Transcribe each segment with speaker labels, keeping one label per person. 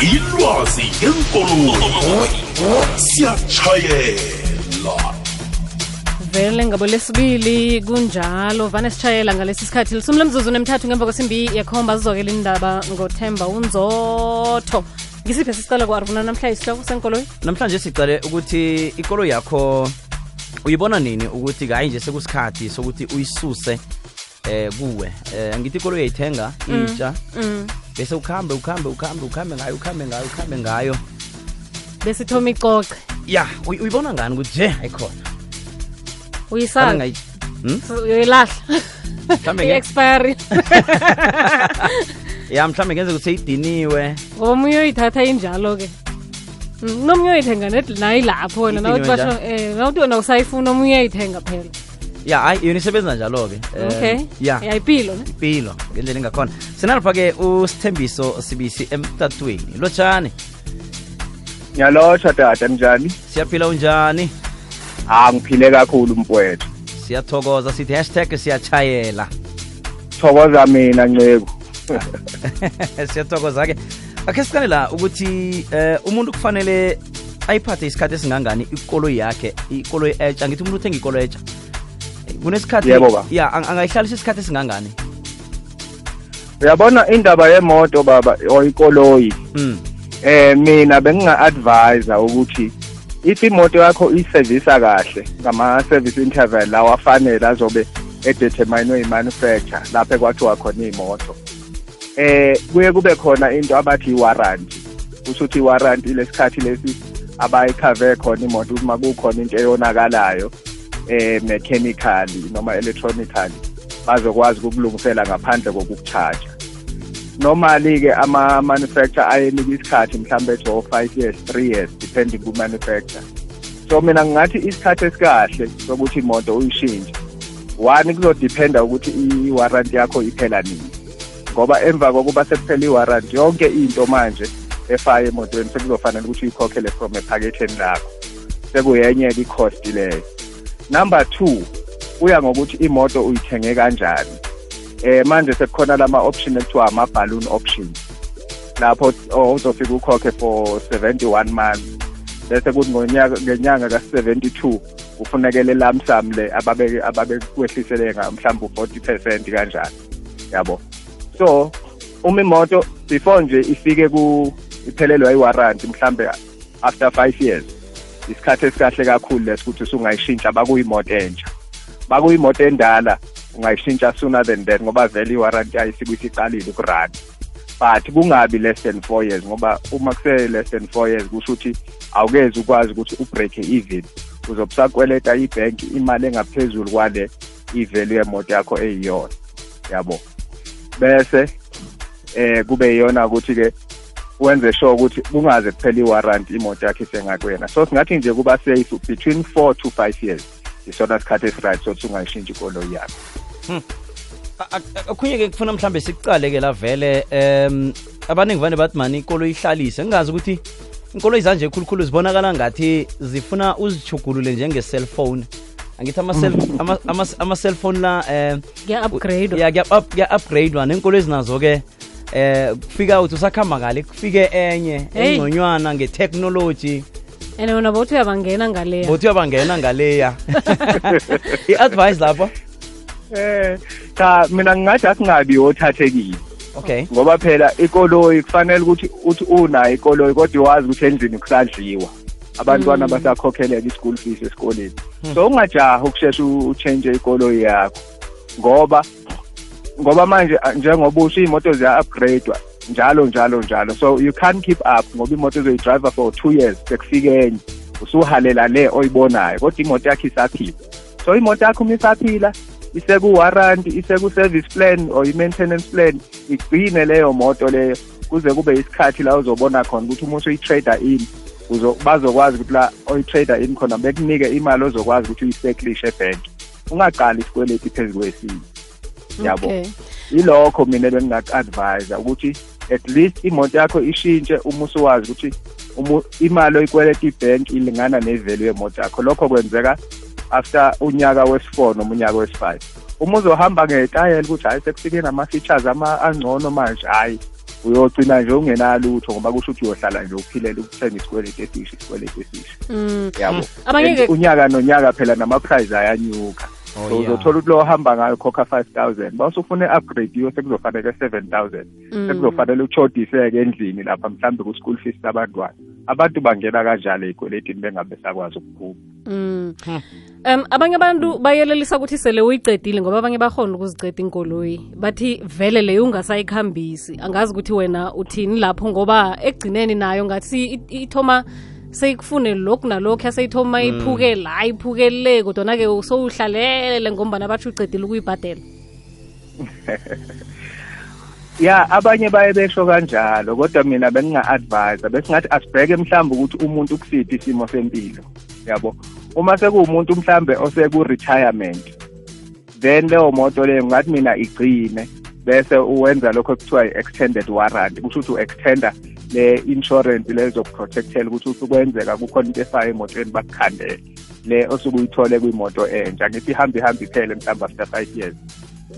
Speaker 1: ilwazi ngeenkoloyi siyatshayela
Speaker 2: vele ngabo lesibili kunjalo. Vane sitshayela ngalesi sikhathi lisumi lemzuzu nemthathu ngemva kwesimbi yakhomba zizokela indaba ngothemba unzotho. Ngisiphi esicala ku-arvuna namhlanje? Isihloko senkoloyi?
Speaker 3: Namhlanje sicale ukuthi ikolo yakho uyibona nini ukuthi hayi nje sekusikhathi sokuthi uyisuse eh kuwe? Eh ngithi ikolo uyayithenga intsha bese ukhambe ukhambe ukhambe ukhambe ngayo ukhambe ngayo ukhambe ngayo.
Speaker 2: Besithoma icoce
Speaker 3: ya uy- uyibona ngani ukuthi nje ayikhona
Speaker 2: uyisala.
Speaker 3: Hmm?
Speaker 2: uyoyilahla. I-expiry
Speaker 3: ya mhlawumbe ngenze ukuthi seyidiniwe.
Speaker 2: Ngoba omunye uyoyithatha injalo-ke. Mm, nomunye uyoyithenga nayi lapho wena nawuthi basho um nawuthi wena usayifuna omunye uyayithenga phela
Speaker 3: ya hayi yona isebenza njalo-ke Eh,
Speaker 2: okay
Speaker 3: ya.
Speaker 2: Yayipilo ne?
Speaker 3: Impilo ngendlela engakhona sinalapha-ke usithembiso sibisi emtatweni. Lotshani
Speaker 4: ngiyalotsha tata njani
Speaker 3: siyaphila unjani?
Speaker 4: Ah ngiphile kakhulu mfowethu.
Speaker 3: Siyathokoza sithi hashtag siyachayela
Speaker 4: thokoza mina nceku.
Speaker 3: Siyathokoza-ke akhe sikale la ukuthi eh umuntu kufanele ayiphathe isikhathi esingangani ikolo yakhe ikoloyi etsha ngithi umuntu uthenga ikoloyi etsha kunesikhathi
Speaker 4: Yebo, baba.
Speaker 3: ya ang- angayihlalisa isikhathi esingangani
Speaker 4: uyabona indaba yemoto baba oyikoloyi
Speaker 3: mm.
Speaker 4: eh mina benginga-advisa ukuthi if imoto yakho isevisa kahle ngama-service interval lawa afanele azobe edeterminwe yi-manufacture lapho ekwathiwa khona iy'moto eh kuye kube khona into abathi i-warranty kusho ukuthi i-warranty lesikhathi lesi abayikhave khona imoto uma kukhona into eyonakalayo eh mechanically noma electronically bazokwazi ukukulungisela ngaphandle kokukucharge. Normally-ke ama-manufacture ayenika isikhathi mhlawumbe ethi o-five years three years depending ku-manufacture so mina ngingathi isikhathi esikahle sokuthi imoto uyishintshe one kuzodependa ukuthi i-warranty yakho iphela nini. Ngoba emva kokuba sekuphela i-warranty yonke into manje efaka emotweni sekuzofanele ukuthi uyikhokhele from ephaketheni lakho. Sekuyenye-ke i-cost leyo. Number two kuya ngokuthi imoto uyithenge kanjani? Eh manje sekukhona lama option ekuthiwa ama balloon options lapho o- uzofika ukhokhe for 71 months. Bese kuthi ngonyaka ngenyanga ka72 ufunekele lamsam le ababe ababe kwehlisele nga mhlawumbe u40% kanjalo yabo? So uma imoto before nje ifike ku iphelelwa i-warranty mhlambe after 5 years isikhathi esikahle kakhulu lesikuthi usungayishintsha bakuyimoto entsha. Bakuyimoto endala ungayishintsha sooner than that ngoba vele i-warranty ayisike isiqalile ukurun but kungabi less than four years ngoba uma kuse less than four years kusho ukuthi awukezi ukwazi ukuthi ubreak even uzobusakweleta ibhenki imali engaphezulu kwale ivalue yemoto yakho eyiyona. Yabo. Bese eh kube yiyona ukuthi ke wenze sure ukuthi kungaze kuphela i-warrant imoto yakhe isengakuyena so singathi nje kuba safe between four to five years isona sikhathi esiright sokuthi ungayishintshi ikoloyi yakho.
Speaker 3: Okhunye-ke kufuna mhlambe sikucale-ke la vele um abaningi vane bathi mani ikolo ihlalise. Ngingazi ukuthi inkoloyi zanje khulukhulu zibonakala ngathi zifuna uzichugulule njenge-cellphone. Angithi ama-cell- ama- ama- ama-cellphone la um ya kuya-upgrade neenkolo ezinazo-ke eh kufika uthi usakhamba ngale kufike enye
Speaker 2: Hey.
Speaker 3: engconywana nge-technology.
Speaker 2: And wona bothi uyabangena ngaleya.
Speaker 3: Bothi uyabangena ngaleya. I-advice lapho?
Speaker 4: Eh cha mina ngingathi asingabi othathekile.
Speaker 3: Okay.
Speaker 4: Ngoba phela ikoloyi kufanele ukuthi uthi unayo ikoloyi kodwa wazi ukuthi endlini kusadliwa. Abantwana basakhokhelela i-school fees esikoleni. So ungajaha ukushesha u- uchange ikoloyi yakho. Ngoba ngoba manje a- njengoba usho iy'moto ziya-upgradewa njalo njalo njalo. So you can't keep up ngoba imoto uzoyi-driver for two years sekufike enye. Usuhalela le oyibonayo kodwa imoto yakho isaphila. So imoto yakho uma isaphila iseku-warranty iseku-service plan or i-maintenance plan igcine leyo moto leyo. Kuze kube isikhathi la uzobona khona ukuthi uma usuyi-trader in uzo- bazokwazi ukuthi la oyi-trader in khona bekunike imali ozokwazi ukuthi uyiseklishe ebhenki. Ungaqali isikweleti phezu kwesinye yabo.
Speaker 2: Okay.
Speaker 4: ilokho mina bengingaku-advisa ukuthi at least imoto yakho ishintshe uma usuwazi ukuthi umu- imali oyikweleta ibhenki ilingana nevalue yemoto yakho. Lokho kwenzeka after unyaka wesi-four noma unyaka wesi-five. Uma uzohamba ngetayela ukuthi hhayi sekufike nama-features ama angcono manje hhayi uyogcina nje ungenalutho ngoba kusho ukuthi uyohlala nje uphilela ukuthenga isikweletu esisha isikweletu esisha.
Speaker 2: Mm.
Speaker 4: yabo. Unyaka nonyaka phela nama-price ayanyuka. So uzothola ukuthi lo ohamba ngayo khokha five thousand. Ufuna i-upgrade yo sekuzofanele seven thousand.
Speaker 2: Mm.
Speaker 4: sekuzofanele uchodiseke endlini lapha mhlambe ku-school fees abantwana. Abantu bangena kanjalo ey'kweletini bengabe sakwazi ukuphuma
Speaker 2: Mm. Um abanye abantu bayelelisa ukuthi sele uyicedile ngoba abanye bahona ukuziceda inkoloyi bathi vele leyo ungasayikhambisi. Angazi ukuthi wena uthini lapho ngoba ekugcineni nayo ngathi ithoma seyikufune lokhu nalokhu yaseyithoma iphuke la iphuke le kodwana-ke sowuhlalele ngombana batsho ucedile ukuyibhadela.
Speaker 4: Ya abanye baye besho kanjalo kodwa mina benginga-advise besingathi asibheke mhlawumbe ukuthi umuntu kusiphi isimo sempilo yabo? Uma sekuwumuntu mhlawumbe oseku-retirement then leyo moto leyo ngathi mina igcine bese uwenza lokho ekuthiwa i-extended warranty kusho ukuthi u-extenda le insurance le ezokuprotectela ukuthi usukwenzeka kukhona into efaka emotweni bakukhandele le osuke uyithole kwimoto entsha. Ngithi ihambe ihambe iphele mhlawumbe after five years.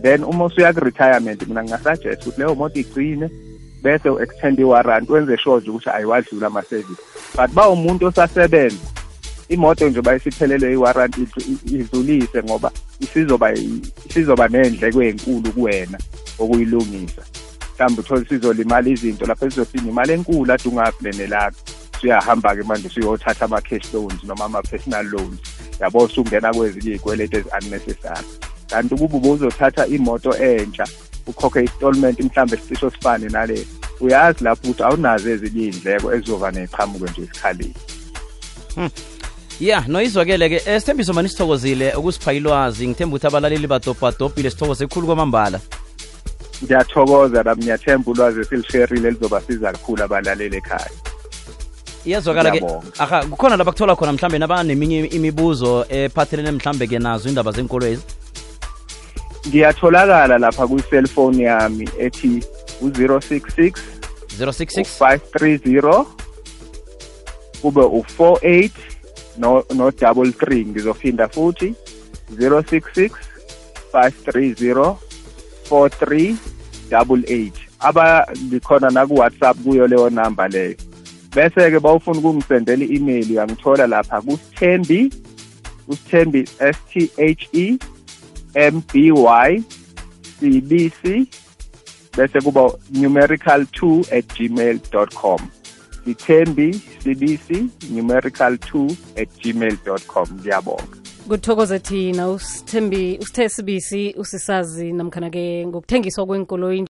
Speaker 4: Then uma usuya ku-retirement mina ngingasuggest ukuthi leyo moto igcine bese u-extend i-warranty wenze sure nje ukuthi ayiwadlula ama-service. But ba umuntu osasebenza imoto nje bayisiphelelwe i-warranty idlu- idlulise ngoba isizoba isizoba nendleko ezinkulu kuwena okuyilungisa. Mhlawumbe uthole isizolimala izinto lapho ezizofina imali enkulu ade ungaplanelanga usuyahamba-ke manje usuyothatha ama-cash loans noma ama-personal loans. Yabo usungena kwezinye iy'kweletu ezi-unnecessary kanti ukuba ubuzothatha imoto entsha ukhokhe installment mhlawumbe sicisho sifane nale. Uyazi lapho ukuthi awunazo ezinye iy'ndleko ezizoba neqhamuke nje esikhaleni.
Speaker 3: Ya noyizwakele-ke um sithembiso mani sithokozile ukusipha ilwazi. Ngithemba ukuthi abalaleli badobhadobhile sithokoze khulu kwamambala.
Speaker 4: Ngiyathokoza la ngiyathemba ulwazi esilisherile lizobasiza kakhulu abalaleli ekhaya.
Speaker 3: Iyazwakala-ke aha kukhona la kuthola khona mhlambe nabaneminye imibuzo ephathelene mhlambe-ke nazo indaba zenkolwezi
Speaker 4: ngiyatholakala lapha kwi-cellphone yami ethi u-066
Speaker 3: 066
Speaker 4: 530 kube u-48 no no double 3 ngizofinda futhi 066 530 4388 aba likhona naku-whatsapp kuyo leyo namba leyo. Bese-ke bawufuna ukungisendela i-email uyangithola lapha kusithembi kusithembi s t h e m b y c b c bese kuba numerical 2 at gmail com. Ithembi cbc numerical 2 at gmail com. Ngiyabonga.
Speaker 2: Kuthokoze thina usithembi usithe sibisi usisazi namkhana-ke ngokuthengiswa kwenkoloyi